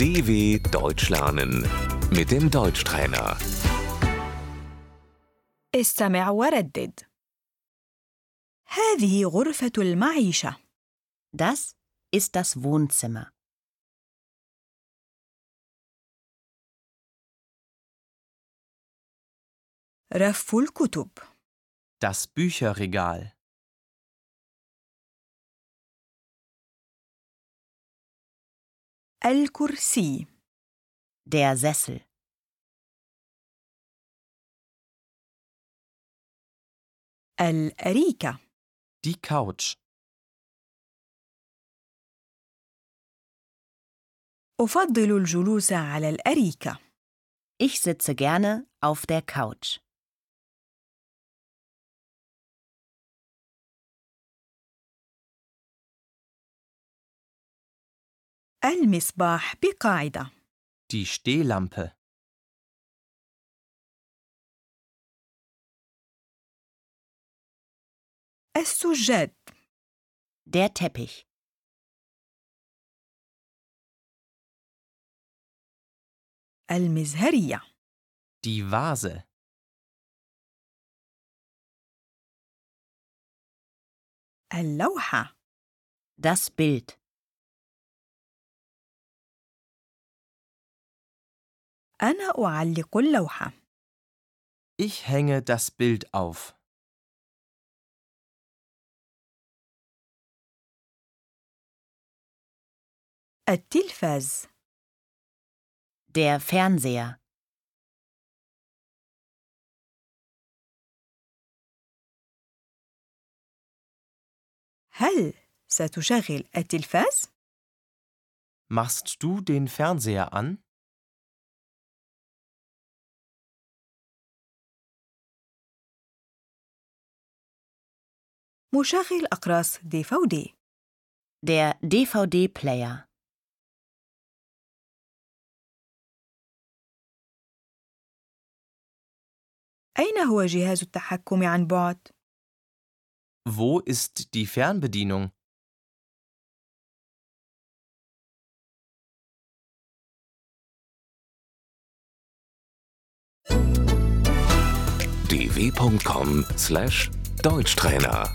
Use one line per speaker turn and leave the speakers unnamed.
DW Deutsch lernen mit dem Deutschtrainer.
استمع وردد هذه غرفة المعيشة
Das ist das Wohnzimmer.
رف الكتب
Das Bücherregal.
الكرسي
Der Sessel.
الأريكة
Die Couch.
أفضل الجلوس على الأريكة
Ich sitze gerne auf der Couch.
المصباح بقاعدة
Die Stehlampe.
السجاد
Der Teppich.
المزهرية
Die Vase.
اللوحة
Das Bild.
أنا أعلق اللوحة
Ich hänge das Bild auf.
التلفاز
Der Fernseher.
هل ستشغل التلفاز؟
Machst du den Fernseher an?
مشغل أقراص ديفودي
Der DVD-Player.
أين هو جهاز التحكم عن بعد؟
Wo ist die Fernbedienung?
dw.com/deutschtrainer